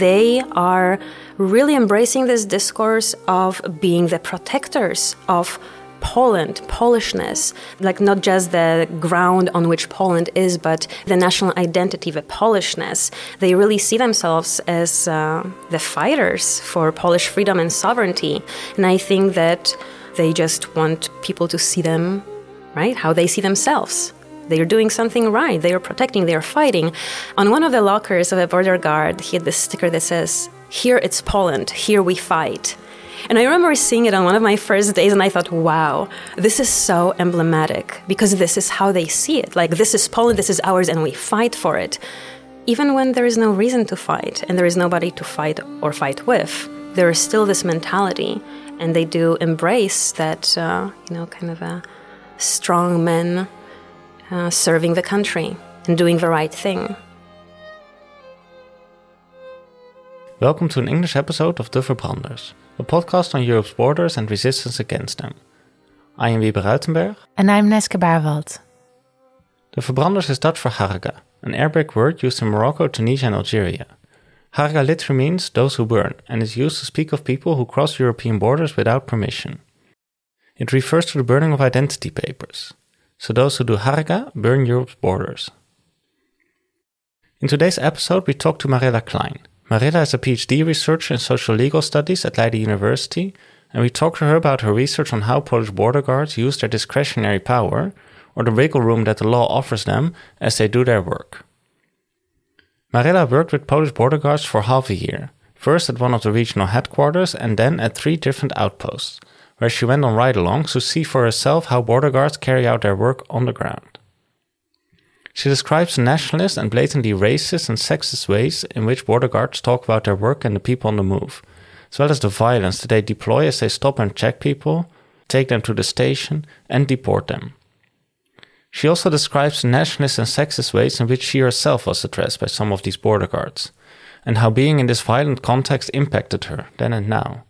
they are really embracing this discourse of being the protectors of Poland, Polishness, like not just the ground on which Poland is, but the national identity, the Polishness. They really see themselves as uh, the fighters for Polish freedom and sovereignty. And I think that they just want people to see them, right? How they see themselves. They are doing something right. They are protecting, they are fighting. On one of the lockers of a border guard, he had this sticker that says, Here it's Poland, here we fight. And I remember seeing it on one of my first days, and I thought, wow, this is so emblematic because this is how they see it. Like, this is Poland, this is ours, and we fight for it. Even when there is no reason to fight and there is nobody to fight or fight with, there is still this mentality, and they do embrace that, uh, you know, kind of a strong men uh, serving the country and doing the right thing. Welcome to an English episode of The Verbranders a podcast on Europe's borders and resistance against them. I am Wiebe Ruitenberg. And I'm Neske Barwald. The Verbranders is Dutch for Harga, an Arabic word used in Morocco, Tunisia, and Algeria. Harga literally means those who burn, and is used to speak of people who cross European borders without permission. It refers to the burning of identity papers. So those who do Harga burn Europe's borders. In today's episode, we talk to Maryla Klajn, Maryla is a PhD researcher in social legal studies at Leiden University, and we talk to her about her research on how Polish border guards use their discretionary power, or the wiggle room that the law offers them, as they do their work. Maryla worked with Polish border guards for half a year, first at one of the regional headquarters and then at three different outposts, where she went on ride alongs to see for herself how border guards carry out their work on the ground. She describes the nationalist and blatantly racist and sexist ways in which border guards talk about their work and the people on the move, as well as the violence that they deploy as they stop and check people, take them to the station, and deport them. She also describes the nationalist and sexist ways in which she herself was addressed by some of these border guards, and how being in this violent context impacted her then and now.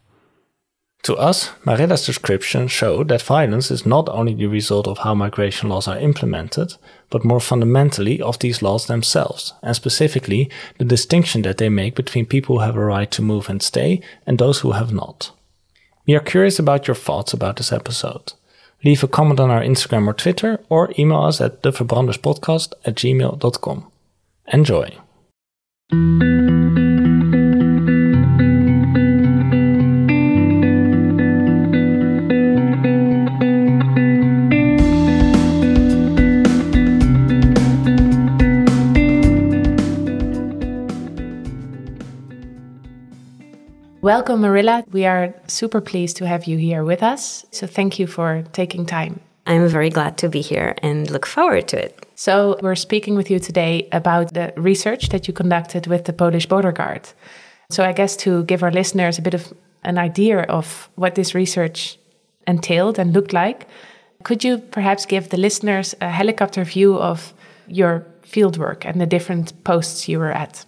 To us, Maryla's description show that violence is not only the result of how migration laws are implemented, but more fundamentally of these laws themselves, and specifically the distinction that they make between people who have a right to move and stay and those who have not. We are curious about your thoughts about this episode. Leave a comment on our Instagram or Twitter, or email us at theverbranderspodcast at gmail.com. Enjoy! Welcome, Maryla. We are super pleased to have you here with us. So thank you for taking time. I'm very glad to be here and look forward to it. So, we're speaking with you today about the research that you conducted with the Polish Border Guard. So, I guess to give our listeners a bit of an idea of what this research entailed and looked like, could you perhaps give the listeners a helicopter view of your fieldwork and the different posts you were at?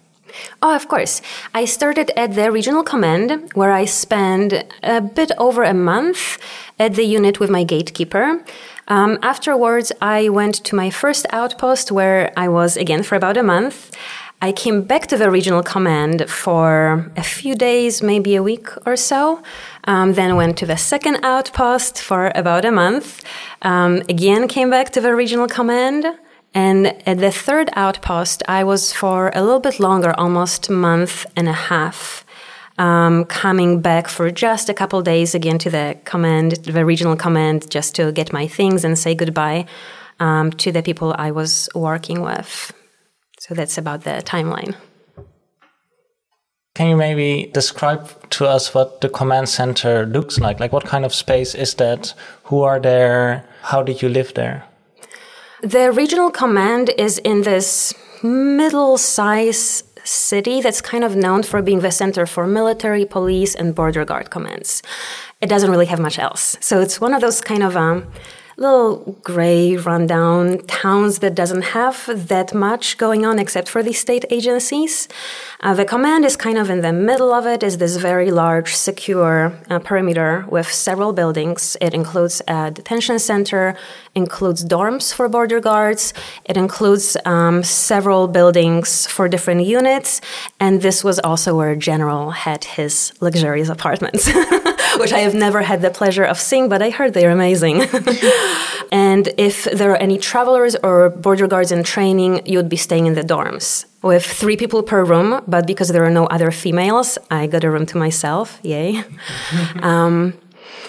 Oh, of course. I started at the regional command where I spent a bit over a month at the unit with my gatekeeper. Um, afterwards, I went to my first outpost where I was again for about a month. I came back to the regional command for a few days, maybe a week or so. Um, then went to the second outpost for about a month. Um, again, came back to the regional command. And at the third outpost, I was for a little bit longer, almost a month and a half, um, coming back for just a couple days again to the command, the regional command, just to get my things and say goodbye um, to the people I was working with. So that's about the timeline. Can you maybe describe to us what the command center looks like? Like, what kind of space is that? Who are there? How did you live there? The regional command is in this middle size city that's kind of known for being the center for military, police, and border guard commands. It doesn't really have much else. So it's one of those kind of um, little gray, rundown towns that doesn't have that much going on except for the state agencies. Uh, the command is kind of in the middle of it, is this very large, secure uh, perimeter with several buildings. It includes a detention center, includes dorms for border guards. It includes um, several buildings for different units. And this was also where General had his luxurious apartments, which I have never had the pleasure of seeing, but I heard they're amazing. and if there are any travelers or border guards in training, you would be staying in the dorms with three people per room, but because there are no other females, I got a room to myself. Yay. um,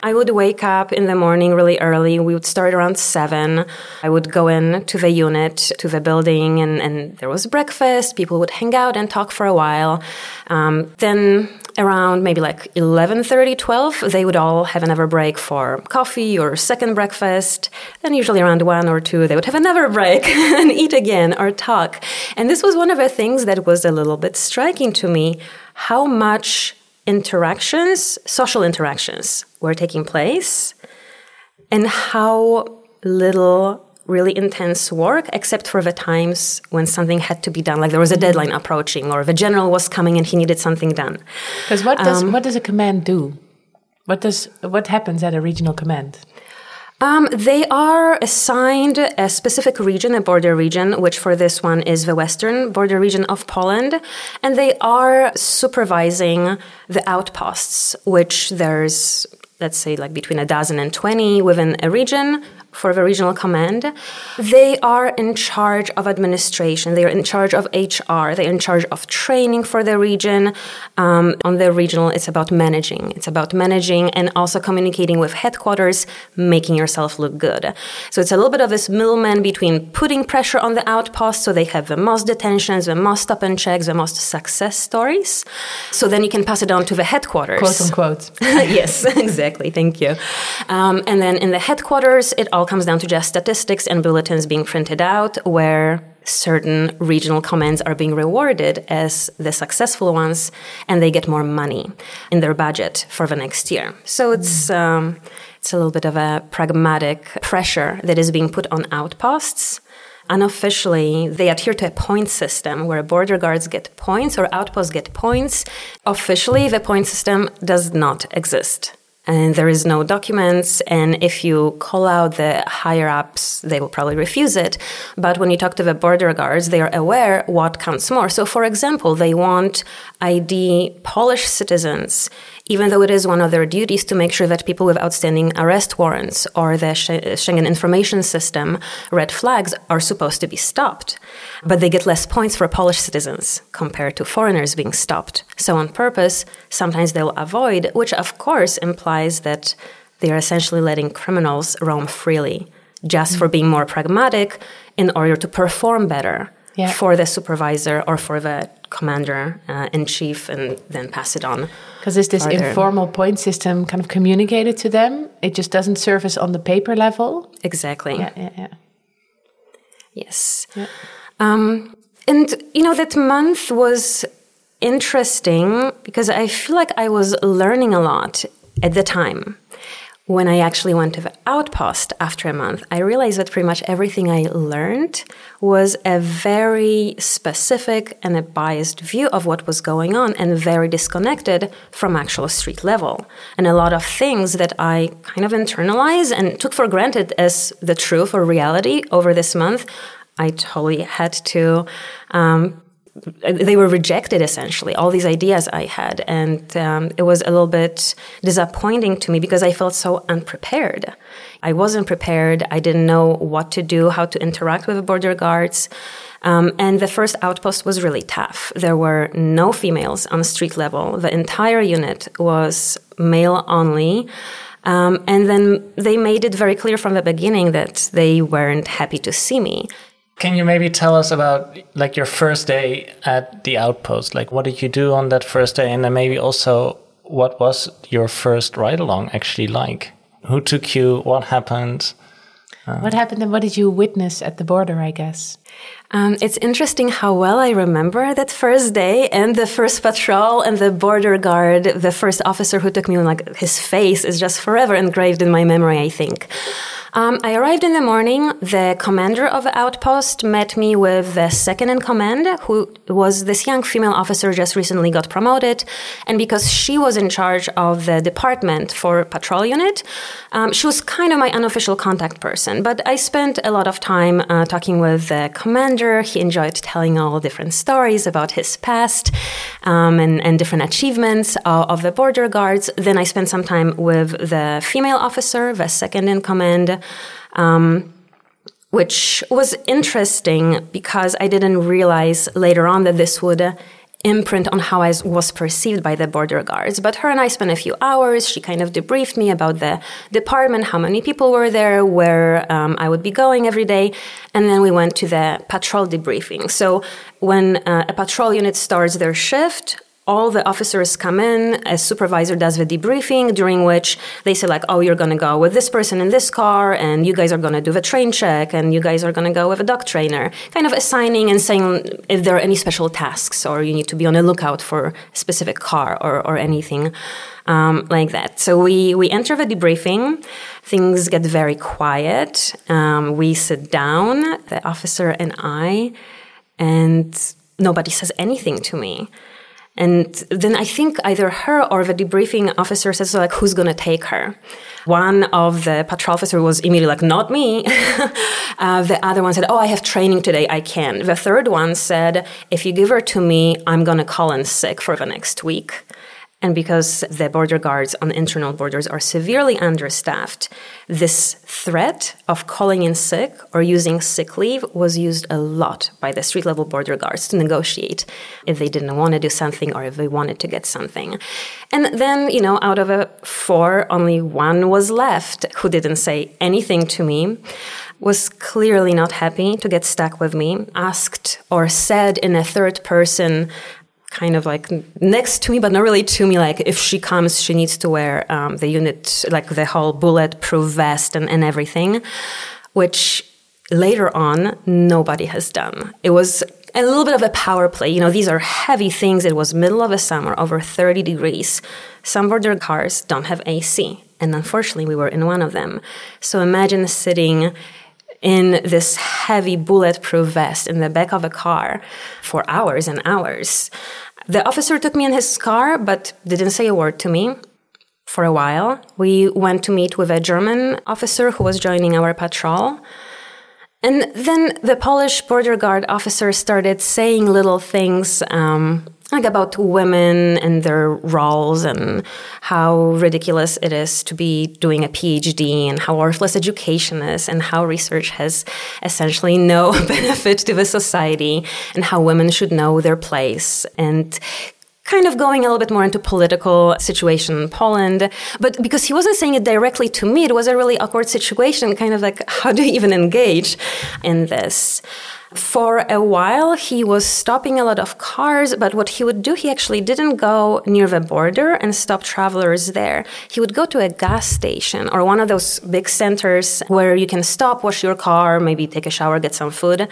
I would wake up in the morning really early. We would start around seven. I would go in to the unit, to the building, and, and there was breakfast. People would hang out and talk for a while. Um, then around maybe like 11.30 12 they would all have another break for coffee or second breakfast. Then usually around 1 or 2 they would have another break and eat again or talk. And this was one of the things that was a little bit striking to me how much interactions social interactions were taking place and how little really intense work, except for the times when something had to be done, like there was a deadline approaching, or the general was coming and he needed something done. Because what does um, what does a command do? What does what happens at a regional command? Um, they are assigned a specific region, a border region, which for this one is the western border region of Poland, and they are supervising the outposts, which there's let's say like between a dozen and 20 within a region for the regional command. They are in charge of administration. They are in charge of HR. They're in charge of training for the region. Um, on the regional, it's about managing. It's about managing and also communicating with headquarters, making yourself look good. So it's a little bit of this middleman between putting pressure on the outpost so they have the most detentions, the most stop and checks, the most success stories. So then you can pass it on to the headquarters. Quote unquote. yes, exactly. Thank you. Um, and then in the headquarters, it all all comes down to just statistics and bulletins being printed out where certain regional commands are being rewarded as the successful ones and they get more money in their budget for the next year. So it's um, it's a little bit of a pragmatic pressure that is being put on outposts. Unofficially, they adhere to a point system where border guards get points or outposts get points. Officially, the point system does not exist and there is no documents and if you call out the higher ups they will probably refuse it but when you talk to the border guards they are aware what counts more so for example they want id polish citizens even though it is one of their duties to make sure that people with outstanding arrest warrants or the Schengen information system red flags are supposed to be stopped. But they get less points for Polish citizens compared to foreigners being stopped. So, on purpose, sometimes they'll avoid, which of course implies that they are essentially letting criminals roam freely just for being more pragmatic in order to perform better yeah. for the supervisor or for the commander uh, in chief and then pass it on. Because is this farther. informal point system kind of communicated to them? It just doesn't surface on the paper level? Exactly. Yeah, yeah, yeah. Yes. Yeah. Um, and, you know, that month was interesting because I feel like I was learning a lot at the time when I actually went to the outpost after a month, I realized that pretty much everything I learned was a very specific and a biased view of what was going on and very disconnected from actual street level. And a lot of things that I kind of internalized and took for granted as the truth or reality over this month, I totally had to um, they were rejected essentially all these ideas i had. And um, it was a little bit disappointing to me because i felt so unprepared. I wasn't prepared. I didn't know what to do how to interact with the border guards. Um, and the first outpost was really tough. There were no females on street level. The entire unit was male only. Um, and then they made it very clear from the beginning that they weren't happy to see me can you maybe tell us about like your first day at the outpost? Like what did you do on that first day? And then maybe also what was your first ride along actually like? Who took you? What happened? Uh, what happened and what did you witness at the border, I guess? Um, it's interesting how well I remember that first day and the first patrol and the border guard, the first officer who took me, like his face is just forever engraved in my memory, I think. Um, I arrived in the morning. The commander of the outpost met me with the second in command, who was this young female officer just recently got promoted. And because she was in charge of the department for patrol unit, um, she was kind of my unofficial contact person. But I spent a lot of time uh, talking with the commander. He enjoyed telling all different stories about his past um, and, and, different achievements of, of the border guards. Then I spent some time with the female officer, the second in command um, which was interesting because I didn't realize later on that this would imprint on how I was perceived by the border guards. But her and I spent a few hours. She kind of debriefed me about the department, how many people were there, where um, I would be going every day. And then we went to the patrol debriefing. So when uh, a patrol unit starts their shift, all the officers come in, a supervisor does the debriefing, during which they say, like, oh, you're going to go with this person in this car, and you guys are going to do the train check, and you guys are going to go with a dog trainer. Kind of assigning and saying if there are any special tasks, or you need to be on a lookout for a specific car or, or anything um, like that. So we, we enter the debriefing, things get very quiet. Um, we sit down, the officer and I, and nobody says anything to me. And then I think either her or the debriefing officer says, like, who's going to take her? One of the patrol officer was immediately like, not me. uh, the other one said, oh, I have training today. I can. The third one said, if you give her to me, I'm going to call in sick for the next week. And because the border guards on internal borders are severely understaffed, this threat of calling in sick or using sick leave was used a lot by the street level border guards to negotiate if they didn't want to do something or if they wanted to get something. And then, you know, out of a four, only one was left who didn't say anything to me was clearly not happy to get stuck with me, asked or said in a third person kind of like next to me, but not really to me. Like if she comes, she needs to wear um, the unit, like the whole bulletproof vest and, and everything, which later on nobody has done. It was a little bit of a power play. You know, these are heavy things. It was middle of the summer, over 30 degrees. Some border cars don't have AC. And unfortunately, we were in one of them. So imagine sitting in this heavy bulletproof vest in the back of a car for hours and hours. The officer took me in his car, but didn't say a word to me for a while. We went to meet with a German officer who was joining our patrol. And then the Polish border guard officer started saying little things um, like about women and their roles and how ridiculous it is to be doing a PhD and how worthless education is and how research has essentially no benefit to the society and how women should know their place and kind of going a little bit more into political situation in Poland. But because he wasn't saying it directly to me, it was a really awkward situation, kind of like, how do you even engage in this? For a while, he was stopping a lot of cars, but what he would do, he actually didn't go near the border and stop travelers there. He would go to a gas station or one of those big centers where you can stop, wash your car, maybe take a shower, get some food.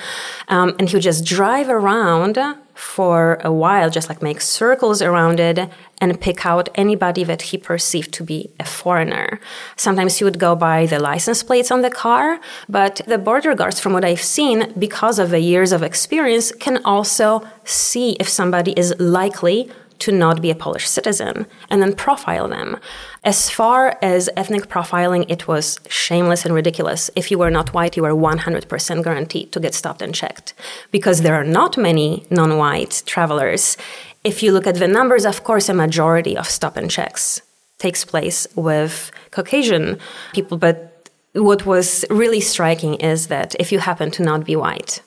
Um, and he would just drive around for a while, just like make circles around it and pick out anybody that he perceived to be a foreigner. Sometimes he would go by the license plates on the car, but the border guards, from what I've seen, because of the years of experience, can also see if somebody is likely to not be a Polish citizen and then profile them. As far as ethnic profiling, it was shameless and ridiculous. If you were not white, you were 100% guaranteed to get stopped and checked because there are not many non white travelers. If you look at the numbers, of course, a majority of stop and checks takes place with Caucasian people. But what was really striking is that if you happen to not be white,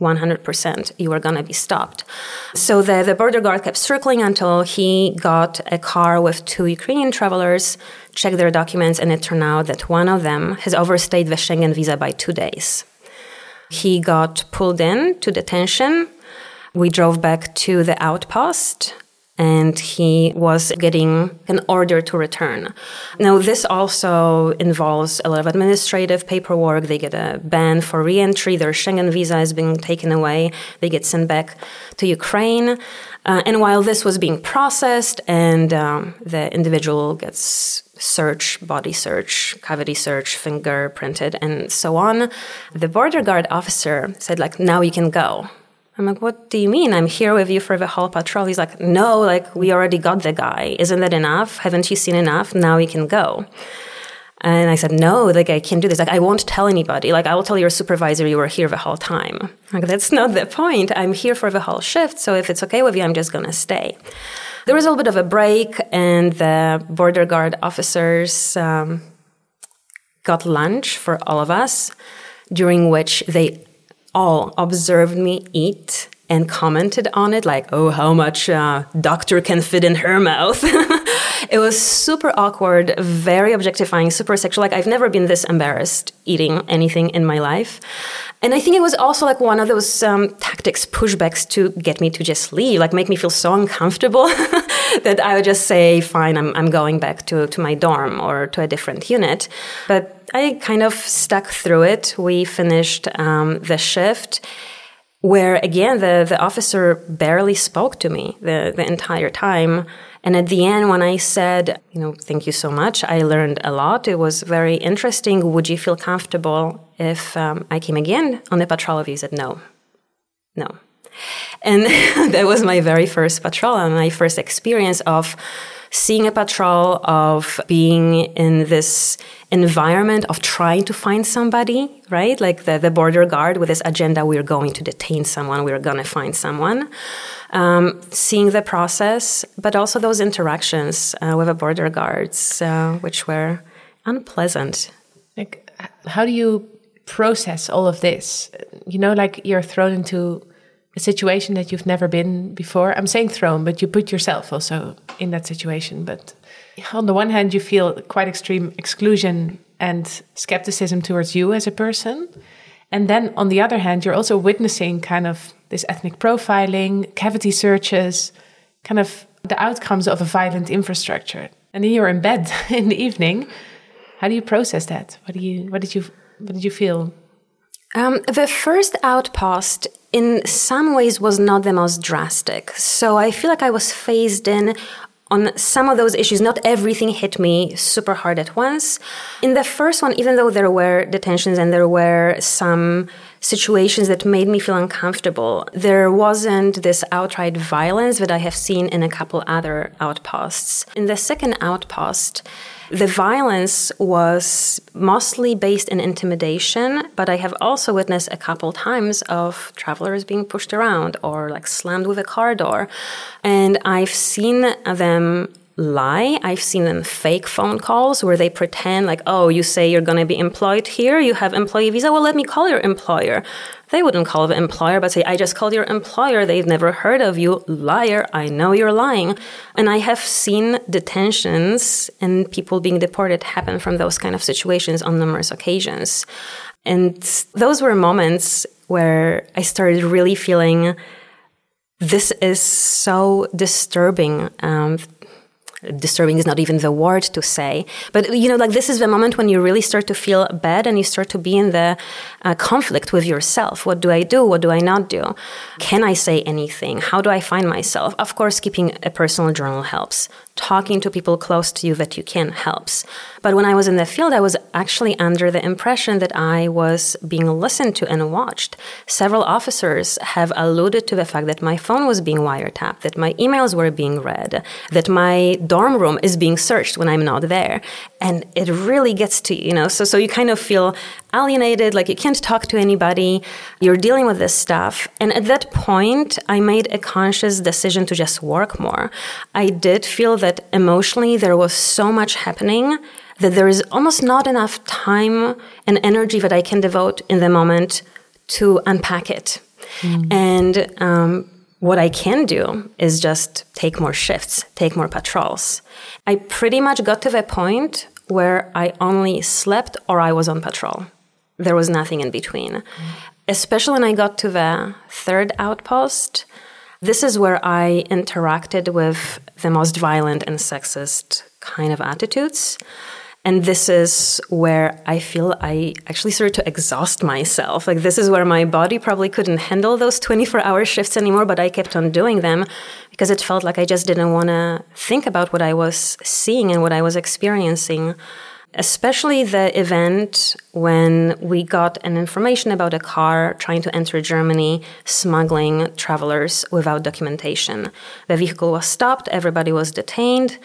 100% you were going to be stopped. So the, the border guard kept circling until he got a car with two Ukrainian travelers, checked their documents, and it turned out that one of them has overstayed the Schengen visa by two days. He got pulled in to detention. We drove back to the outpost and he was getting an order to return. Now, this also involves a lot of administrative paperwork. They get a ban for reentry. Their Schengen visa is being taken away. They get sent back to Ukraine. Uh, and while this was being processed and um, the individual gets search, body search, cavity search, fingerprinted, and so on. The border guard officer said, like, now you can go. I'm like, what do you mean? I'm here with you for the whole patrol. He's like, no, like, we already got the guy. Isn't that enough? Haven't you seen enough? Now you can go. And I said, no, like, I can't do this. Like, I won't tell anybody. Like, I will tell your supervisor you were here the whole time. Like, that's not the point. I'm here for the whole shift. So if it's okay with you, I'm just going to stay. There was a little bit of a break, and the border guard officers um, got lunch for all of us, during which they all observed me eat and commented on it, like, oh, how much uh, doctor can fit in her mouth. it was super awkward, very objectifying, super sexual. Like, I've never been this embarrassed eating anything in my life. And I think it was also like one of those um, tactics, pushbacks to get me to just leave, like make me feel so uncomfortable that I would just say, fine, I'm, I'm going back to, to my dorm or to a different unit. But I kind of stuck through it. We finished um, the shift where again the, the officer barely spoke to me the, the entire time. And at the end when i said you know thank you so much. I learned a lot. It was very interesting. Would you feel comfortable if um, i came again on the patrol? He said no. No. And that was my very first patrol and my first experience of seeing a patrol, of being in this environment of trying to find somebody, right? Like the, the border guard with this agenda, we're going to detain someone, we're going to find someone. Um, seeing the process, but also those interactions uh, with the border guards, uh, which were unpleasant. Like, how do you process all of this? You know, like you're thrown into a situation that you've never been before. I'm saying thrown, but you put yourself also in that situation. But on the one hand, you feel quite extreme exclusion and skepticism towards you as a person. And then on the other hand, you're also witnessing kind of this ethnic profiling, cavity searches, kind of the outcomes of a violent infrastructure. And then you're in bed in the evening. How do you process that? What do you what did you what did you feel? Um, the first outpost in some ways was not the most drastic. So I feel like I was phased in on some of those issues. Not everything hit me super hard at once. In the first one, even though there were detentions and there were some situations that made me feel uncomfortable, there wasn't this outright violence that I have seen in a couple other outposts. In the second outpost, the violence was mostly based in intimidation, but I have also witnessed a couple times of travelers being pushed around or like slammed with a car door. And I've seen them lie. I've seen them fake phone calls where they pretend like, oh, you say you're going to be employed here, you have employee visa. Well, let me call your employer. They wouldn't call the employer, but say, I just called your employer. They've never heard of you. Liar. I know you're lying. And I have seen detentions and people being deported happen from those kind of situations on numerous occasions. And those were moments where I started really feeling this is so disturbing. Um, disturbing is not even the word to say. But you know like this is the moment when you really start to feel bad and you start to be in the uh, conflict with yourself. What do i do? What do i not do? Can i say anything? How do i find myself? Of course keeping a personal journal helps. Talking to people close to you that you can helps. But when I was in the field, I was actually under the impression that I was being listened to and watched. Several officers have alluded to the fact that my phone was being wiretapped, that my emails were being read, that my dorm room is being searched when I'm not there. And it really gets to you, you know. So so you kind of feel alienated, like you can't talk to anybody. You're dealing with this stuff. And at that point, I made a conscious decision to just work more. I did feel that emotionally there was so much happening that there is almost not enough time and energy that I can devote in the moment to unpack it. Mm. And um, what I can do is just take more shifts, take more patrols. I pretty much got to the point where I only slept or I was on patrol. There was nothing in between. Mm. Especially when I got to the third outpost, this is where I interacted with the most violent and sexist kind of attitudes. And this is where I feel I actually started to exhaust myself. Like, this is where my body probably couldn't handle those 24 hour shifts anymore, but I kept on doing them because it felt like I just didn't want to think about what I was seeing and what I was experiencing especially the event when we got an information about a car trying to enter Germany, smuggling travelers without documentation. The vehicle was stopped, everybody was detained.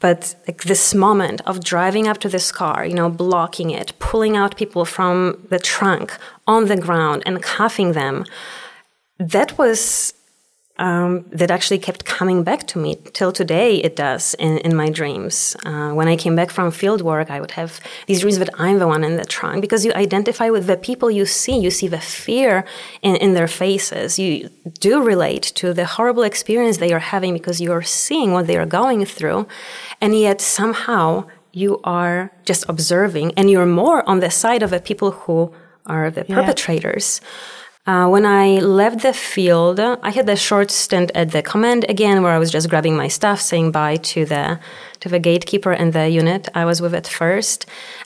But like this moment of driving up to this car, you know, blocking it, pulling out people from the trunk on the ground and cuffing them, that was um, that actually kept coming back to me till today. It does in, in my dreams. Uh, when I came back from field work, I would have these dreams that I'm the one in the trunk because you identify with the people you see. You see the fear in, in their faces. You do relate to the horrible experience they are having because you are seeing what they are going through, and yet somehow you are just observing, and you're more on the side of the people who are the yeah. perpetrators. Uh, when I left the field, I had a short stint at the command again, where I was just grabbing my stuff, saying bye to the to the gatekeeper and the unit I was with at first,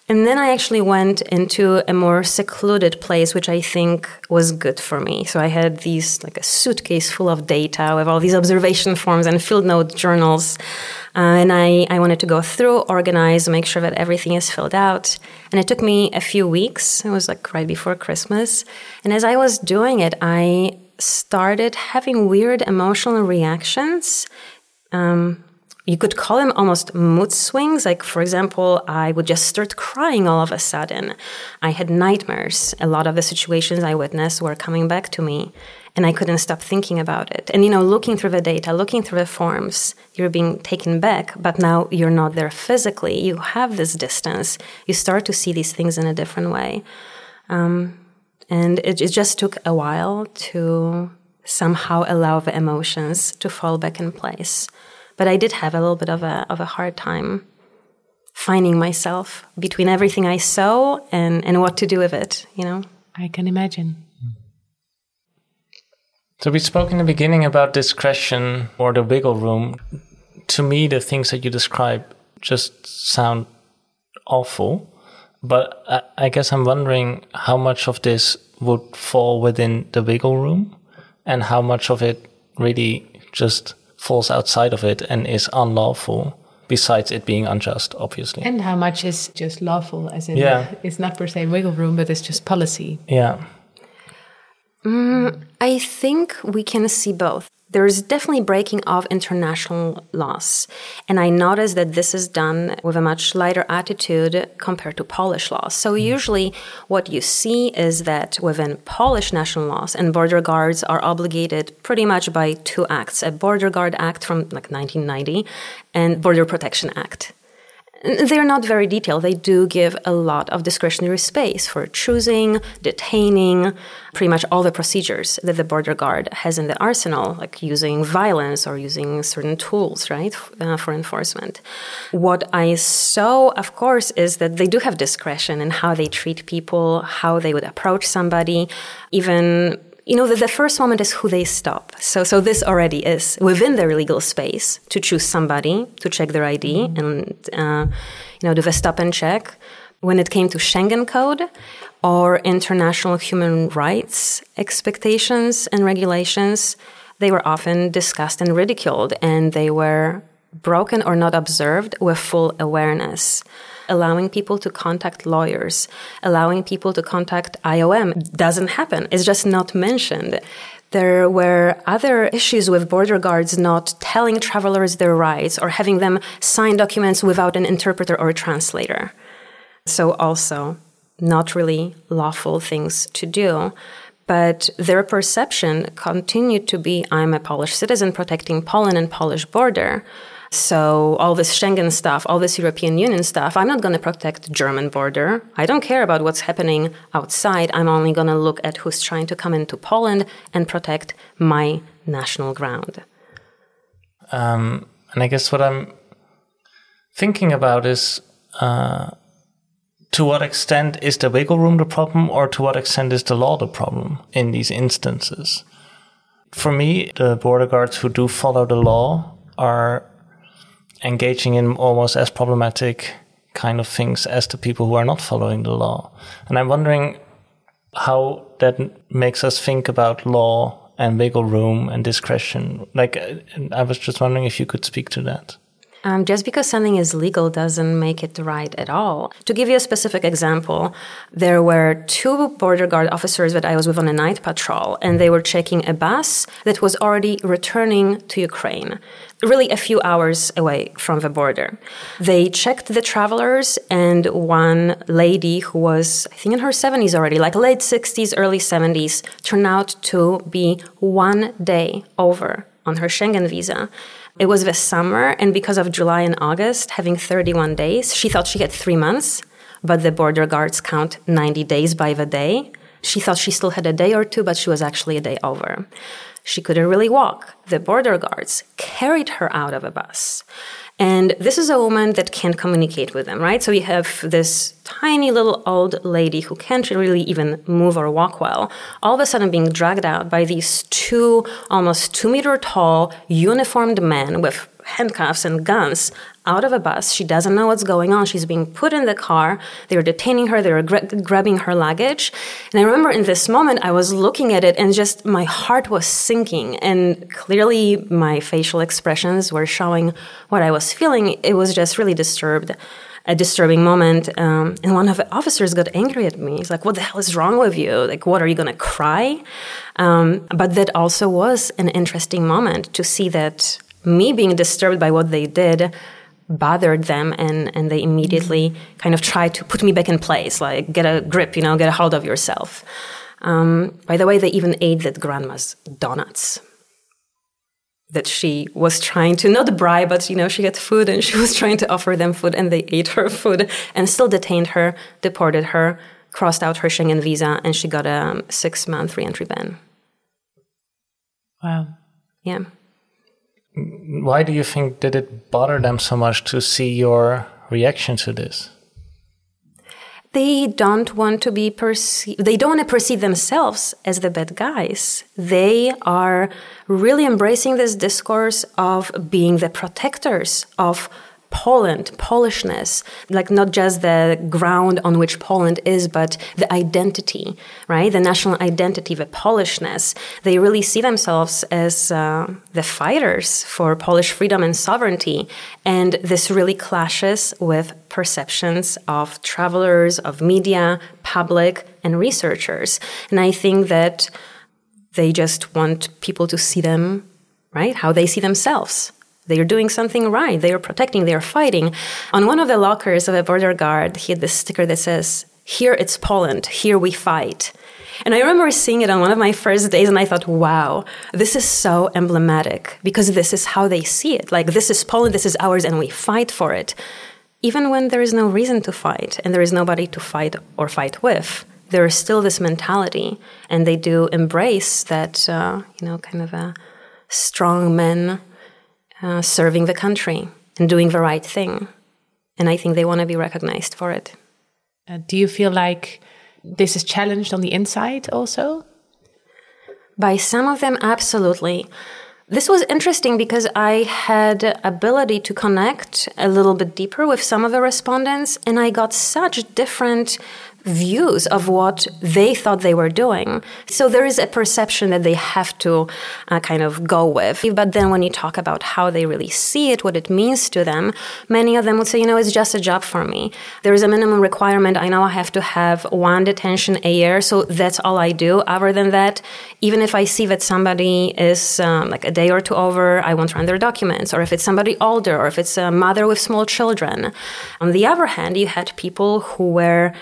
and then I actually went into a more secluded place, which I think was good for me. So I had these like a suitcase full of data with all these observation forms and field note journals. Uh, and I, I wanted to go through, organize, make sure that everything is filled out. And it took me a few weeks. It was like right before Christmas. And as I was doing it, I started having weird emotional reactions. Um, you could call them almost mood swings. Like, for example, I would just start crying all of a sudden. I had nightmares. A lot of the situations I witnessed were coming back to me, and I couldn't stop thinking about it. And, you know, looking through the data, looking through the forms, you're being taken back, but now you're not there physically. You have this distance. You start to see these things in a different way. Um, and it, it just took a while to somehow allow the emotions to fall back in place. But I did have a little bit of a of a hard time finding myself between everything I saw and, and what to do with it, you know? I can imagine. So we spoke in the beginning about discretion or the wiggle room. To me, the things that you describe just sound awful. But I, I guess I'm wondering how much of this would fall within the wiggle room and how much of it really just falls outside of it and is unlawful besides it being unjust obviously and how much is just lawful as in yeah. it's not per se wiggle room but it's just policy yeah mm, i think we can see both there is definitely breaking of international laws. And I notice that this is done with a much lighter attitude compared to Polish laws. So mm. usually what you see is that within Polish national laws and border guards are obligated pretty much by two acts, a border guard act from like 1990 and border protection act. They're not very detailed. They do give a lot of discretionary space for choosing, detaining, pretty much all the procedures that the border guard has in the arsenal, like using violence or using certain tools, right, uh, for enforcement. What I saw, of course, is that they do have discretion in how they treat people, how they would approach somebody, even you know, the, the, first moment is who they stop. So, so this already is within their legal space to choose somebody to check their ID mm-hmm. and, uh, you know, do the stop and check. When it came to Schengen Code or international human rights expectations and regulations, they were often discussed and ridiculed, and they were broken or not observed with full awareness allowing people to contact lawyers, allowing people to contact IOM doesn't happen. It's just not mentioned. There were other issues with border guards not telling travelers their rights or having them sign documents without an interpreter or a translator. So, also, not really lawful things to do. But their perception continued to be I'm a Polish citizen protecting Poland and Polish border. So all this Schengen stuff, all this European Union stuff, I'm not going to protect the German border. I don't care about what's happening outside. I'm only going to look at who's trying to come into Poland and protect my national ground. Um, and I guess what I'm thinking about is uh, to what extent is the wiggle room the problem, or to what extent is the law the problem in these instances? For me, the border guards who do follow the law are engaging in almost as problematic kind of things as the people who are not following the law. And I'm wondering how that makes us think about law and wiggle room and discretion. Like, I was just wondering if you could speak to that. Um, just because something is legal doesn't make it right at all. To give you a specific example, there were two border guard officers that I was with on a night patrol, and they were checking a bus that was already returning to Ukraine, really a few hours away from the border. They checked the travelers, and one lady who was, I think, in her 70s already, like late 60s, early 70s, turned out to be one day over on her Schengen visa. It was the summer, and because of July and August having 31 days, she thought she had three months, but the border guards count 90 days by the day. She thought she still had a day or two, but she was actually a day over. She couldn't really walk. The border guards carried her out of a bus. And this is a woman that can't communicate with them, right? So you have this tiny little old lady who can't really even move or walk well, all of a sudden being dragged out by these two almost two meter tall uniformed men with handcuffs and guns out of a bus. She doesn't know what's going on. She's being put in the car. They're detaining her. They're gra- grabbing her luggage. And I remember in this moment, I was looking at it and just my heart was sinking. And clearly, my facial expressions were showing what I was feeling. It was just really disturbed. A disturbing moment, um, and one of the officers got angry at me. He's like, "What the hell is wrong with you? Like, what are you gonna cry?" Um, but that also was an interesting moment to see that me being disturbed by what they did bothered them and, and they immediately kind of tried to put me back in place like get a grip you know get a hold of yourself. Um, by the way they even ate that grandma's donuts that she was trying to not bribe but you know she had food and she was trying to offer them food and they ate her food and still detained her deported her crossed out her schengen visa and she got a six month reentry ban. Wow. Yeah why do you think did it bother them so much to see your reaction to this? They don't want to be perceived, they don't want to perceive themselves as the bad guys. They are really embracing this discourse of being the protectors of Poland, Polishness, like not just the ground on which Poland is, but the identity, right? The national identity, the Polishness. They really see themselves as uh, the fighters for Polish freedom and sovereignty. And this really clashes with perceptions of travelers, of media, public, and researchers. And I think that they just want people to see them, right? How they see themselves they are doing something right. They are protecting, they are fighting. On one of the lockers of a border guard, he had this sticker that says, Here it's Poland, here we fight. And I remember seeing it on one of my first days, and I thought, wow, this is so emblematic because this is how they see it. Like, this is Poland, this is ours, and we fight for it. Even when there is no reason to fight and there is nobody to fight or fight with, there is still this mentality, and they do embrace that, uh, you know, kind of a strong men uh, serving the country and doing the right thing. And I think they want to be recognized for it. Uh, do you feel like this is challenged on the inside also? By some of them, absolutely. This was interesting because I had ability to connect a little bit deeper with some of the respondents and I got such different views of what they thought they were doing. So there is a perception that they have to uh, kind of go with. But then when you talk about how they really see it, what it means to them, many of them would say, you know, it's just a job for me. There is a minimum requirement. I know I have to have one detention a year. So that's all I do. Other than that, even if I see that somebody is um, like a day or two over, I won't run their documents. Or if it's somebody older, or if it's a mother with small children. On the other hand, you had people who were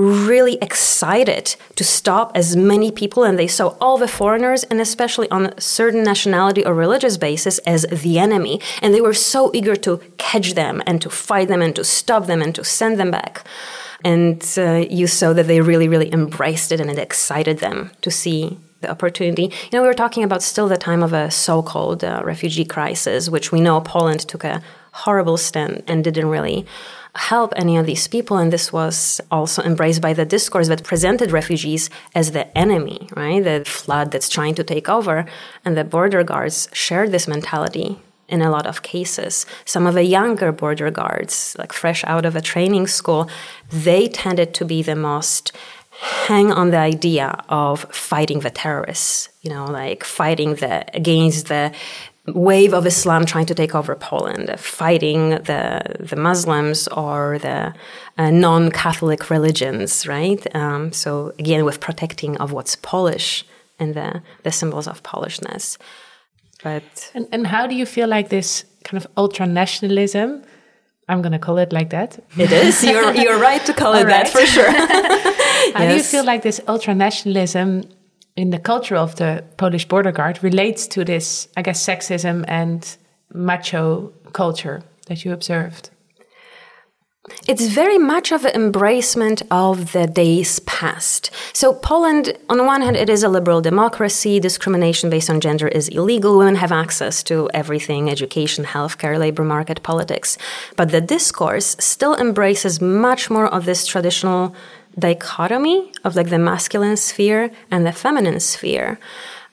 really excited to stop as many people and they saw all the foreigners and especially on a certain nationality or religious basis as the enemy and they were so eager to catch them and to fight them and to stop them and to send them back and uh, you saw that they really really embraced it and it excited them to see the opportunity. You know, we were talking about still the time of a so called uh, refugee crisis, which we know Poland took a horrible stand and didn't really help any of these people. And this was also embraced by the discourse that presented refugees as the enemy, right? The flood that's trying to take over. And the border guards shared this mentality in a lot of cases. Some of the younger border guards, like fresh out of a training school, they tended to be the most hang on the idea of fighting the terrorists, you know, like fighting the against the wave of Islam trying to take over Poland, fighting the the Muslims or the uh, non-Catholic religions, right? Um, so again, with protecting of what's Polish and the the symbols of Polishness. But and, and how do you feel like this kind of ultra nationalism? I'm going to call it like that. It is. You're you're right to call it right. that for sure. how yes. do you feel like this ultra nationalism in the culture of the Polish border guard relates to this, I guess, sexism and macho culture that you observed? It's very much of an embracement of the days past. So, Poland, on the one hand, it is a liberal democracy. Discrimination based on gender is illegal. Women have access to everything education, healthcare, labor market, politics. But the discourse still embraces much more of this traditional dichotomy of like the masculine sphere and the feminine sphere.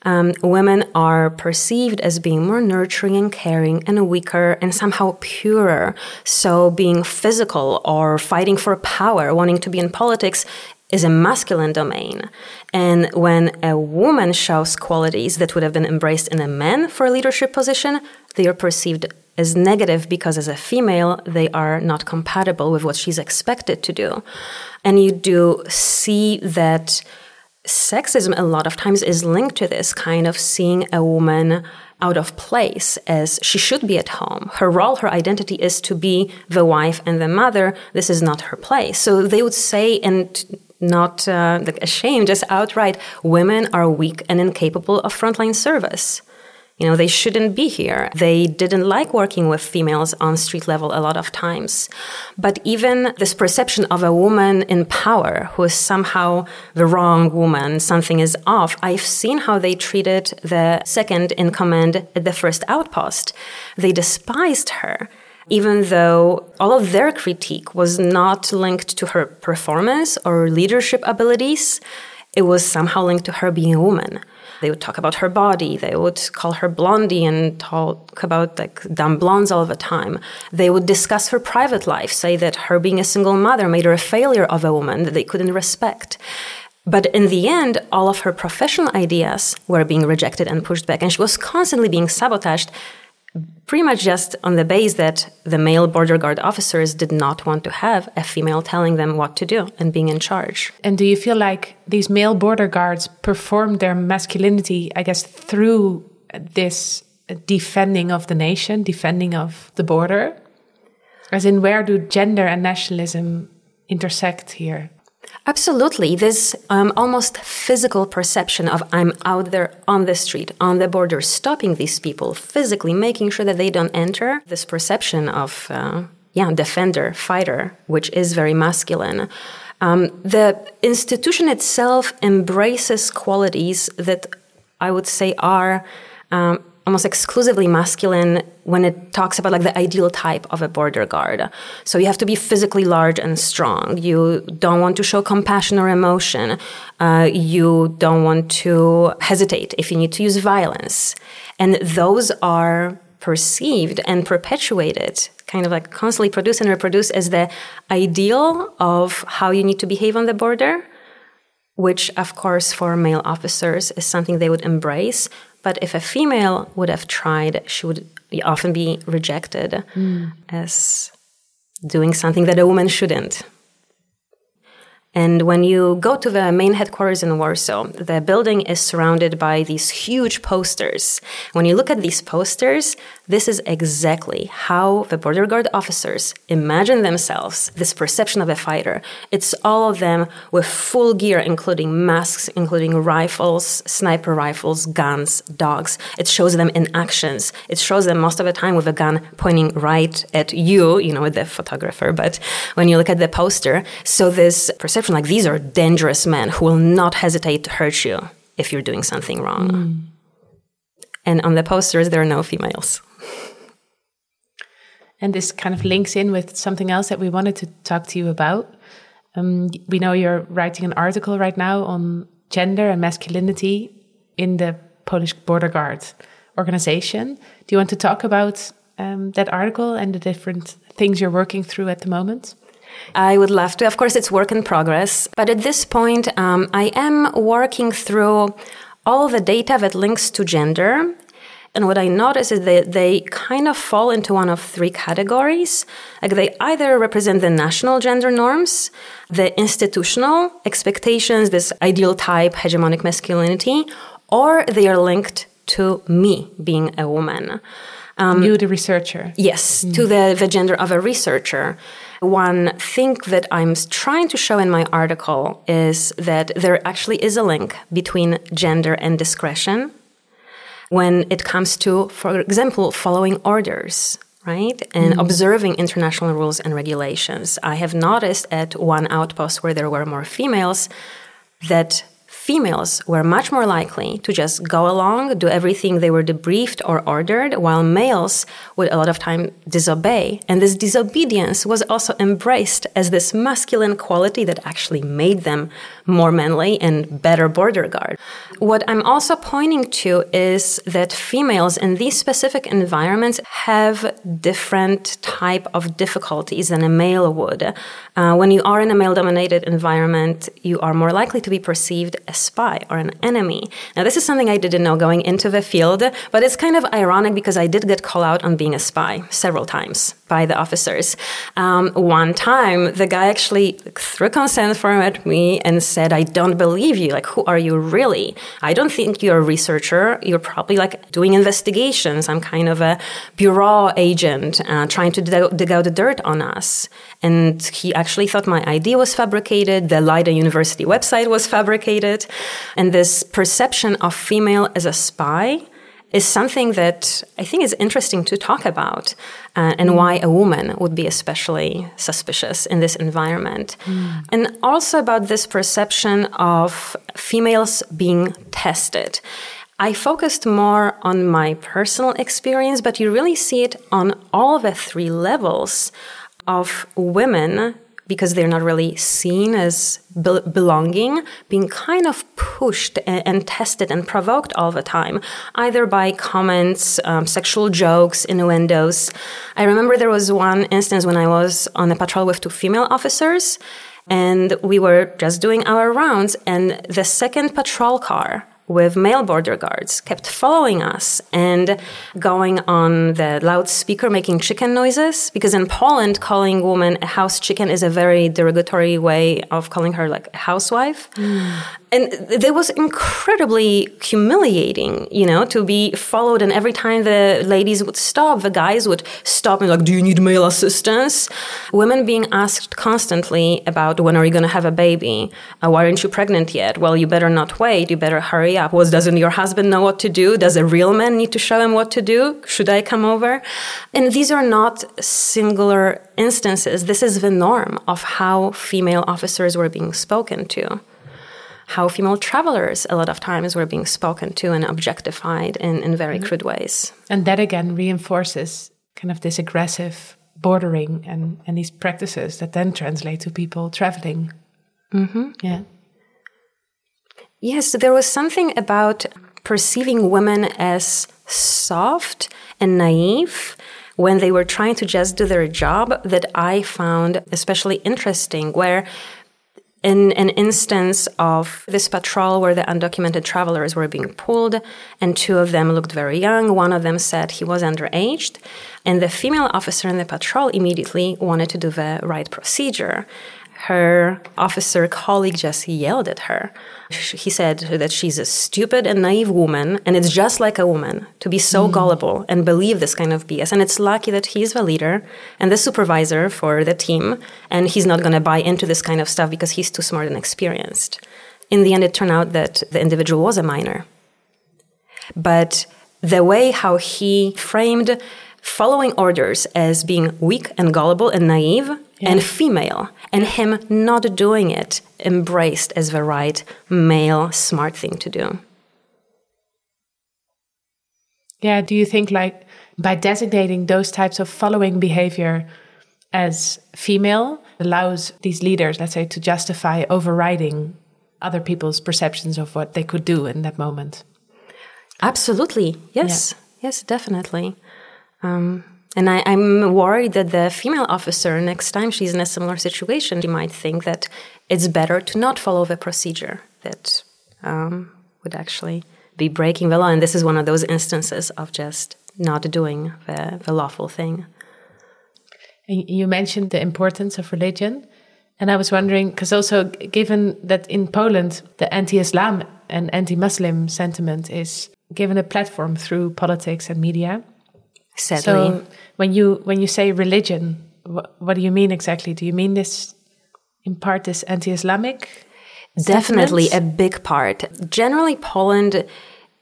Um, women are perceived as being more nurturing and caring and weaker and somehow purer. So, being physical or fighting for power, wanting to be in politics, is a masculine domain. And when a woman shows qualities that would have been embraced in a man for a leadership position, they are perceived as negative because as a female, they are not compatible with what she's expected to do. And you do see that sexism a lot of times is linked to this kind of seeing a woman out of place as she should be at home. Her role, her identity is to be the wife and the mother. This is not her place. So they would say, and not uh, ashamed, just outright, women are weak and incapable of frontline service. You know, they shouldn't be here. They didn't like working with females on street level a lot of times. But even this perception of a woman in power who is somehow the wrong woman, something is off, I've seen how they treated the second in command at the first outpost. They despised her even though all of their critique was not linked to her performance or leadership abilities, it was somehow linked to her being a woman. They would talk about her body. They would call her blondie and talk about like dumb blondes all the time. They would discuss her private life, say that her being a single mother made her a failure of a woman that they couldn't respect. But in the end, all of her professional ideas were being rejected and pushed back, and she was constantly being sabotaged pretty much just on the base that the male border guard officers did not want to have a female telling them what to do and being in charge. And do you feel like these male border guards performed their masculinity, I guess, through this defending of the nation, defending of the border? As in, where do gender and nationalism intersect here? Absolutely. This um, almost physical perception of I'm out there on the street, on the border, stopping these people, physically making sure that they don't enter. This perception of, uh, yeah, defender, fighter, which is very masculine. Um, the institution itself embraces qualities that I would say are um, almost exclusively masculine when it talks about like the ideal type of a border guard. So you have to be physically large and strong. You don't want to show compassion or emotion. Uh, you don't want to hesitate if you need to use violence. And those are perceived and perpetuated, kind of like constantly produced and reproduced as the ideal of how you need to behave on the border which of course for male officers is something they would embrace but if a female would have tried, she would often be rejected mm. as doing something that a woman shouldn't. And when you go to the main headquarters in Warsaw, the building is surrounded by these huge posters. When you look at these posters, this is exactly how the border guard officers imagine themselves, this perception of a fighter. It's all of them with full gear, including masks, including rifles, sniper rifles, guns, dogs. It shows them in actions. It shows them most of the time with a gun pointing right at you, you know, with the photographer. But when you look at the poster, so this perception perception like these are dangerous men who will not hesitate to hurt you if you're doing something wrong. Mm. And on the posters, there are no females. And this kind of links in with something else that we wanted to talk to you about. Um, we know you're writing an article right now on gender and masculinity in the Polish border guard organization. Do you want to talk about um, that article and the different things you're working through at the moment? I would love to. Of course, it's work in progress. But at this point, um, I am working through all the data that links to gender. And what I notice is that they kind of fall into one of three categories. Like they either represent the national gender norms, the institutional expectations, this ideal type, hegemonic masculinity, or they are linked to me being a woman. Um, you, the researcher. Yes, mm. to the, the gender of a researcher. One thing that I'm trying to show in my article is that there actually is a link between gender and discretion when it comes to, for example, following orders. Right? And mm. observing international rules and regulations. I have noticed at one outpost where there were more females that females were much more likely to just go along, do everything they were debriefed or ordered, while males would a lot of time disobey. And this disobedience was also embraced as this masculine quality that actually made them more manly and better border guard. What I'm also pointing to is that females in these specific environments have different type of difficulties than a male would. Uh, when you are in a male-dominated environment, you are more likely to be perceived as spy or an enemy. Now, this is something I didn't know going into the field, but it's kind of ironic because I did get called out on being a spy several times by the officers. Um, one time, the guy actually threw consent form at me and said, I don't believe you. Like, who are you really? I don't think you're a researcher. You're probably like doing investigations. I'm kind of a bureau agent uh, trying to dig, out the dirt on us. And he actually thought my ID was fabricated. The Leiden University website was fabricated. And this perception of female as a spy is something that I think is interesting to talk about, uh, and mm. why a woman would be especially suspicious in this environment. Mm. And also about this perception of females being tested. I focused more on my personal experience, but you really see it on all the three levels of women because they're not really seen as be- belonging, being kind of pushed and, and, tested and provoked all the time, either by comments, um, sexual jokes, innuendos. I remember there was one instance when I was on a patrol with two female officers, and we were just doing our rounds, and the second patrol car with male border guards kept following us and going on the loudspeaker making chicken noises because in Poland calling woman a house chicken is a very derogatory way of calling her like a housewife. Mm and it was incredibly humiliating, you know, to be followed. And every time the ladies would stop, the guys would stop and like, "Do you need male assistance?" Women being asked constantly about when are you going to have a baby? Uh, why aren't you pregnant yet? Well, you better not wait. You better hurry up. Was doesn't your husband know what to do? Does a real man need to show him what to do? Should I come over? And these are not singular instances. This is the norm of how female officers were being spoken to how female travelers a lot of times were being spoken to and objectified in, in very mm-hmm. crude ways. And that again reinforces kind of this aggressive bordering and, and these practices that then translate to people traveling. Mm-hmm. Yeah. Yes, there was something about perceiving women as soft and naive when they were trying to just do their job that I found especially interesting, where in an instance of this patrol where the undocumented travelers were being pulled, and two of them looked very young. One of them said he was underaged, and the female officer in the patrol immediately wanted to do the right procedure her officer colleague just yelled at her. He said that she's a stupid and naive woman, and it's just like a woman to be so mm. gullible and believe this kind of BS. And it's lucky that he's the leader and the supervisor for the team, and he's not going to buy into this kind of stuff because he's too smart and experienced. In the end, it turned out that the individual was a minor. But the way how he framed following orders as being weak and gullible and naive yeah. and female, and him not doing it embraced as the right male smart thing to do. Yeah, do you think like by designating those types of following behavior as female allows these leaders, let's say, to justify overriding other people's perceptions of what they could do in that moment? Absolutely, yes. Yeah. yes, definitely. Um, and I, am worried that the female officer, next time she's in a similar situation, she might think that it's better to not follow the procedure that um, would actually be breaking the law. And this is one of those instances of just not doing the, the lawful thing. You mentioned the importance of religion. And I was wondering, because also given that in Poland, the anti Islam and anti Muslim sentiment is given a platform through politics and media. Sadly. So when you when you say religion, what, what do you mean exactly? Do you mean this in part this anti-Islamic? Definitely a big part. Generally, Poland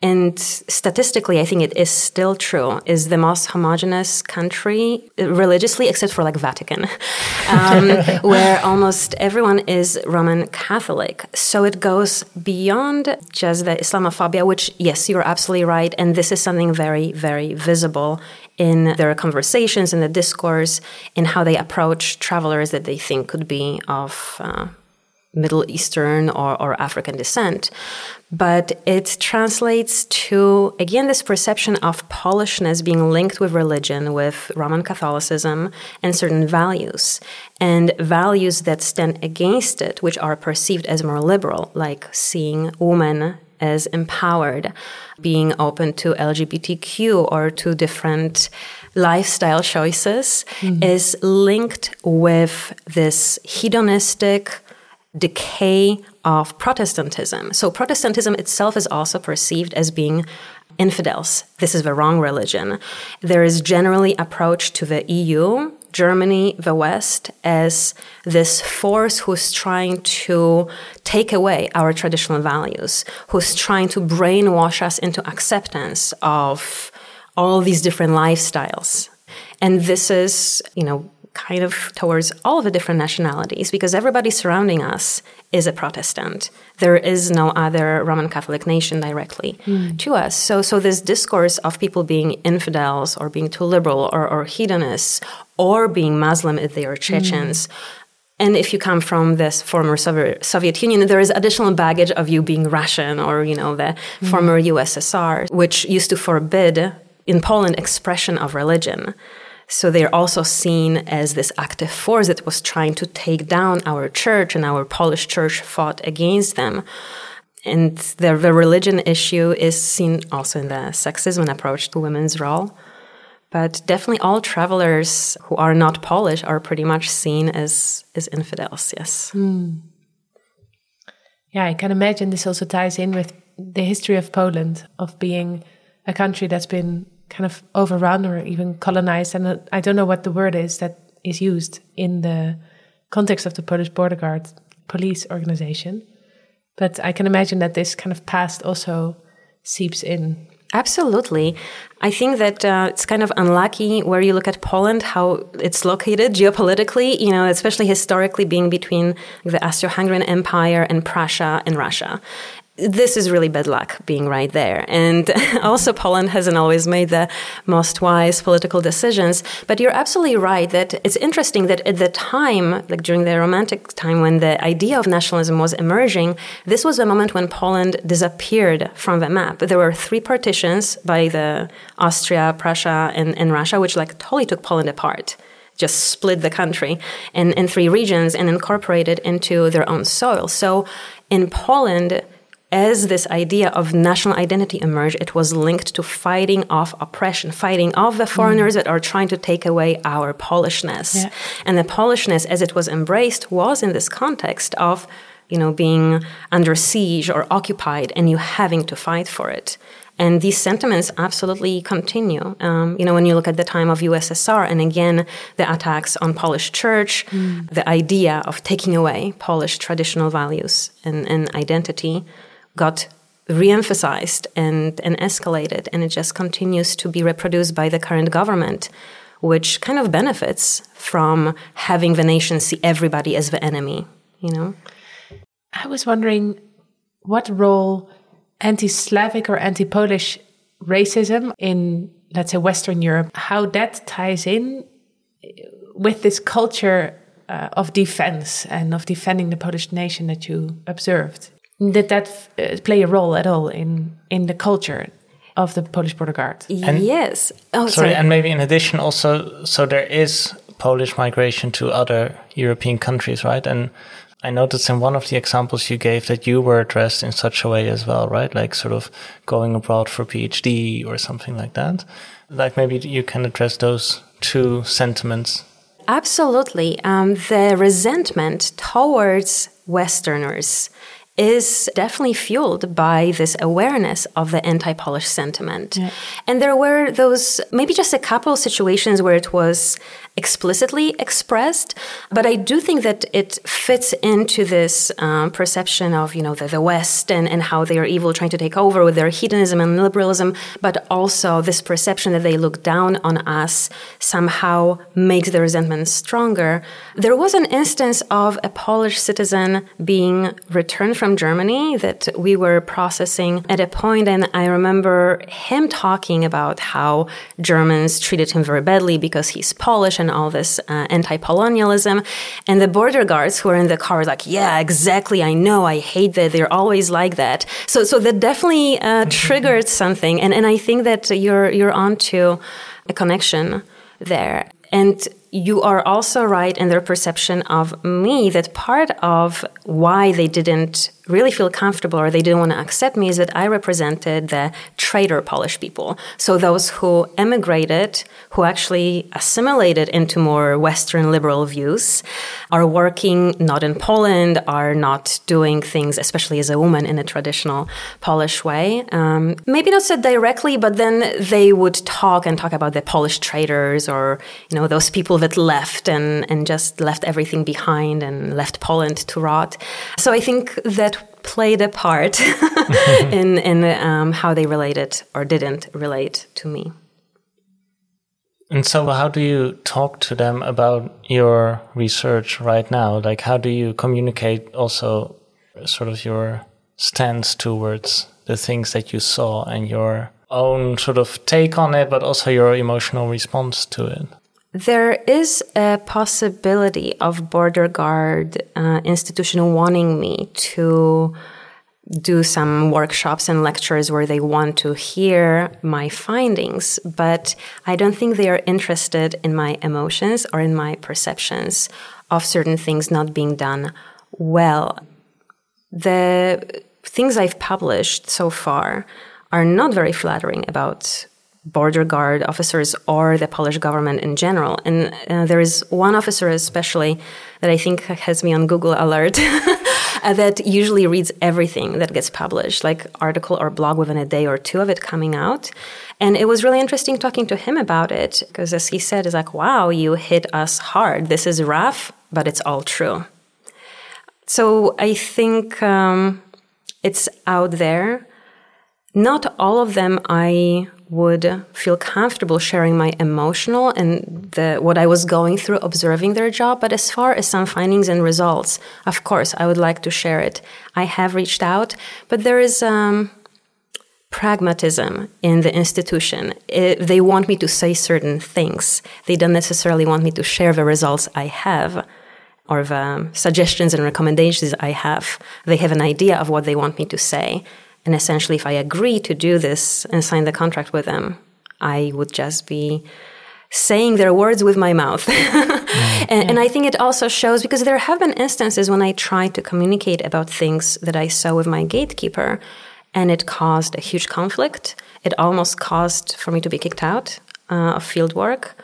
and statistically, I think it is still true, is the most homogenous country religiously, except for like Vatican, um, where almost everyone is Roman Catholic. So it goes beyond just the Islamophobia, which, yes, you're absolutely right. And this is something very, very visible in their conversations, in the discourse, in how they approach travelers that they think could be of. Uh, Middle Eastern or, or African descent. But it translates to, again, this perception of Polishness being linked with religion, with Roman Catholicism, and certain values. And values that stand against it, which are perceived as more liberal, like seeing women as empowered, being open to LGBTQ or to different lifestyle choices, mm-hmm. is linked with this hedonistic, decay of Protestantism. So, Protestantism itself is also perceived as being infidels. This is the wrong religion. There is generally approach to the EU, Germany, the West, as this force who's trying to take away our traditional values, who's trying to brainwash us into acceptance of all these different lifestyles. And this is, you know, kind of towards all of the different nationalities because everybody surrounding us is a Protestant. There is no other Roman Catholic nation directly mm. to us. So, so this discourse of people being infidels or being too liberal or, or hedonists or being Muslim if they are Chechens. Mm. And if you come from this former Soviet Union, there is additional baggage of you being Russian or, you know, the mm. former USSR, which used to forbid in Poland expression of religion. So they're also seen as this active force that was trying to take down our church, and our Polish church fought against them. And the, the religion issue is seen also in the sexism approach to women's role. But definitely all travelers who are not Polish are pretty much seen as, as infidels, yes. Mm. Yeah, I can imagine this also ties in with the history of Poland, of being a country that's been kind of overrun or even colonized. And I don't know what the word is that is used in the context of the Polish border guard police organization. But I can imagine that this kind of past also seeps in. Absolutely. I think that uh, it's kind of unlucky where you look at Poland, how it's located geopolitically, you know, especially historically being between the Austro Hungarian Empire and Prussia and Russia this is really bad luck being right there. And also, Poland hasn't always made the most wise political decisions. But you're absolutely right that it's interesting that at the time, like during the Romantic time when the idea of nationalism was emerging, this was a moment when Poland disappeared from the map. There were three partitions by the Austria, Prussia, and, and Russia, which like totally took Poland apart just split the country in, in three regions and incorporated into their own soil. So in Poland, as this idea of national identity emerged, it was linked to fighting off oppression, fighting off the foreigners mm. that are trying to take away our Polishness. Yeah. And the Polishness, as it was embraced, was in this context of, you know, being under siege or occupied and you having to fight for it. And these sentiments absolutely continue. Um, you know, when you look at the time of USSR and again the attacks on Polish church, mm. the idea of taking away Polish traditional values and, and identity got re-emphasized and, and escalated and it just continues to be reproduced by the current government which kind of benefits from having the nation see everybody as the enemy you know? I was wondering what role anti-slavic or anti-polish racism in let's say western europe how that ties in with this culture uh, of defense and of defending the polish nation that you observed did that uh, play a role at all in in the culture? of the Polish border guard. And- yes. Oh, Sorry, sorry. and maybe in addition, also, so there is Polish migration to other European countries, right? And I noticed in one of the examples you gave that you were addressed in such a way as well, right? Like sort of going abroad for PhD or something like that. Like maybe you can address those two sentiments. Absolutely. Um, the resentment towards Westerners is definitely fueled by this awareness of the anti Polish sentiment. And there were those, maybe just a couple situations where it was explicitly expressed, but I do think that it fits into this um, perception of, you know, the, the West and, and how they are evil, trying to take over with their hedonism and liberalism, but also this perception that they look down on us somehow makes the resentment stronger. There was an instance of a Polish citizen being returned from Germany that we were processing at a point, and I remember him talking about how Germans treated him very badly because he's Polish and all this uh, anti-colonialism. And the border guards who are in the car are like, "Yeah, exactly. I know. I hate that. They're always like that." So, so that definitely uh, triggered something, and and I think that you're you're onto a connection there. And you are also right in their perception of me that part of why they didn't really feel comfortable or they didn't want to accept me is that I represented the traitor Polish people. So those who emigrated, who actually assimilated into more Western liberal views, are working not in Poland, are not doing things, especially as a woman, in a traditional Polish way. Um, maybe not said directly, but then they would talk and talk about the Polish traitors or, you know, those people that left and, and just left everything behind and left Poland to rot. So I think that played a part in in um, how they related or didn't relate to me. And so, how do you talk to them about your research right now? Like, how do you communicate also sort of your stance towards the things that you saw and your own sort of take on it, but also your emotional response to it? There is a possibility of border guard uh, institution wanting me to do some workshops and lectures where they want to hear my findings, but I don't think they are interested in my emotions or in my perceptions of certain things not being done well. The things I've published so far are not very flattering about border guard officers or the Polish government in general. And uh, there is one officer especially that I think has me on Google Alert that usually reads everything that gets published, like article or blog within a day or two of it coming out. And it was really interesting talking to him about it because, as he said, it's like, wow, you hit us hard. This is rough, but it's all true. So I think um, it's out there. Not all of them I would feel comfortable sharing my emotional and the, what I was going through observing their job. But as far as some findings and results, of course, I would like to share it. I have reached out, but there is um, pragmatism in the institution. It, they want me to say certain things. They don't necessarily want me to share the results I have or the suggestions and recommendations I have. They have an idea of what they want me to say. And essentially, if I agree to do this and sign the contract with them, I would just be saying their words with my mouth. and, yeah. and, I think it also shows because there have been instances when I tried to communicate about things that I saw with my gatekeeper, and it caused a huge conflict. It almost caused for me to be kicked out uh, of field work.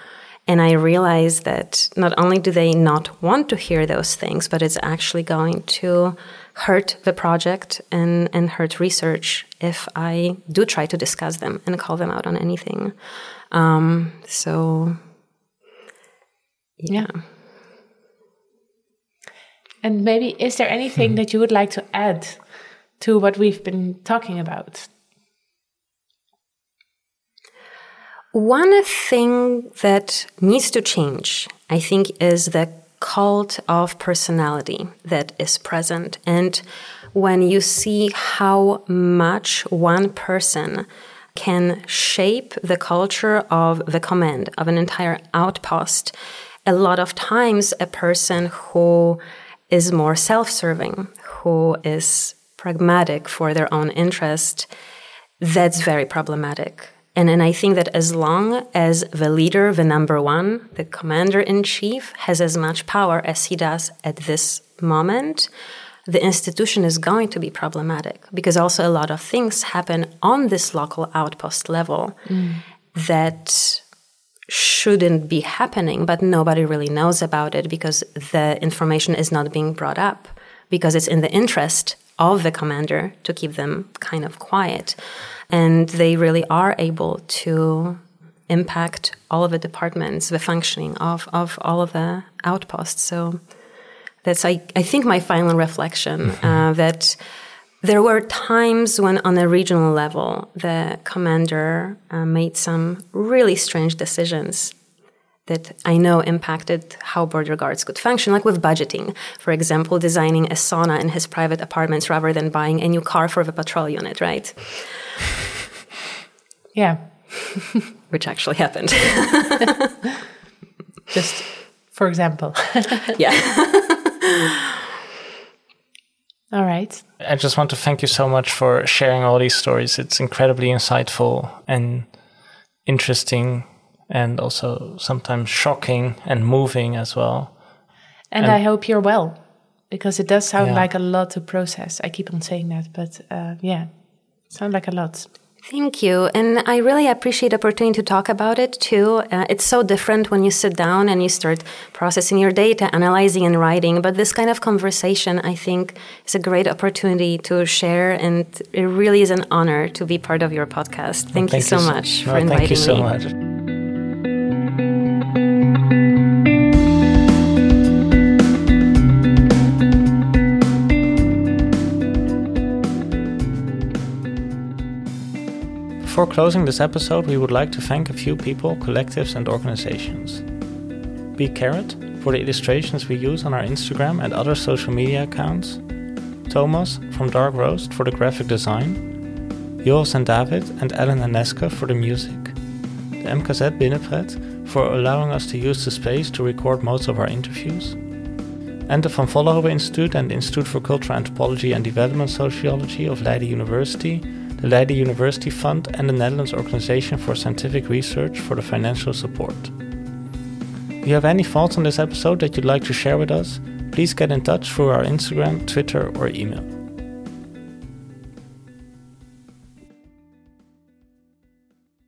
And I realized that not only do they not want to hear those things, but it's actually going to hurt the project and, and hurt research if I do try to discuss them and call them out on anything. Um, so, yeah. And maybe, is there anything that you would like to add to what we've been talking about? One thing that needs to change, I think, is the cult of personality that is present. And when you see how much one person can shape the culture of the command of an entire outpost, a lot of times a person who is more self serving, who is pragmatic for their own interest, that's very problematic. And, and I think that as long as the leader, the number one, the commander in chief, has as much power as he does at this moment, the institution is going to be problematic because also a lot of things happen on this local outpost level mm. that shouldn't be happening, but nobody really knows about it because the information is not being brought up because it's in the interest of the commander to keep them kind of quiet. And they really are able to impact all of the departments, the functioning of, of all of the outposts. So that's, I, I think, my final reflection mm-hmm. uh, that there were times when, on a regional level, the commander uh, made some really strange decisions that I know impacted how border guards could function, like with budgeting. For example, designing a sauna in his private apartments rather than buying a new car for the patrol unit, right? Yeah. Which actually happened. Just for example. yeah. all right. I just want to thank you so much for sharing all these stories. It's incredibly insightful and interesting and also sometimes shocking and moving as well. And, and I hope you're well because it does sound yeah. like a lot to process. I keep on saying that, but uh, yeah, sound like a lot. Thank you. And I really appreciate the opportunity to talk about it too. Uh, it's so different when you sit down and you start processing your data, analyzing and writing. But this kind of conversation, I think, is a great opportunity to share. And it really is an honor to be part of your podcast. Thank, thank you so you much so, for no, inviting me. Thank you so me. much. Before closing this episode, we would like to thank a few people, collectives, and organizations. B. Carrot for the illustrations we use on our Instagram and other social media accounts, Thomas from Dark Roast for the graphic design, Joris and David and Ellen Aneska for the music, the MKZ Binnenpret for allowing us to use the space to record most of our interviews, and the Van Vollenhoven Institute and Institute for Cultural Anthropology and Development Sociology of Leiden University Leiden University Fund, and the Netherlands Organization for Scientific Research for the financial support. If you have any thoughts on this episode that you'd like to share with us, please get in touch through our Instagram, Twitter, or email.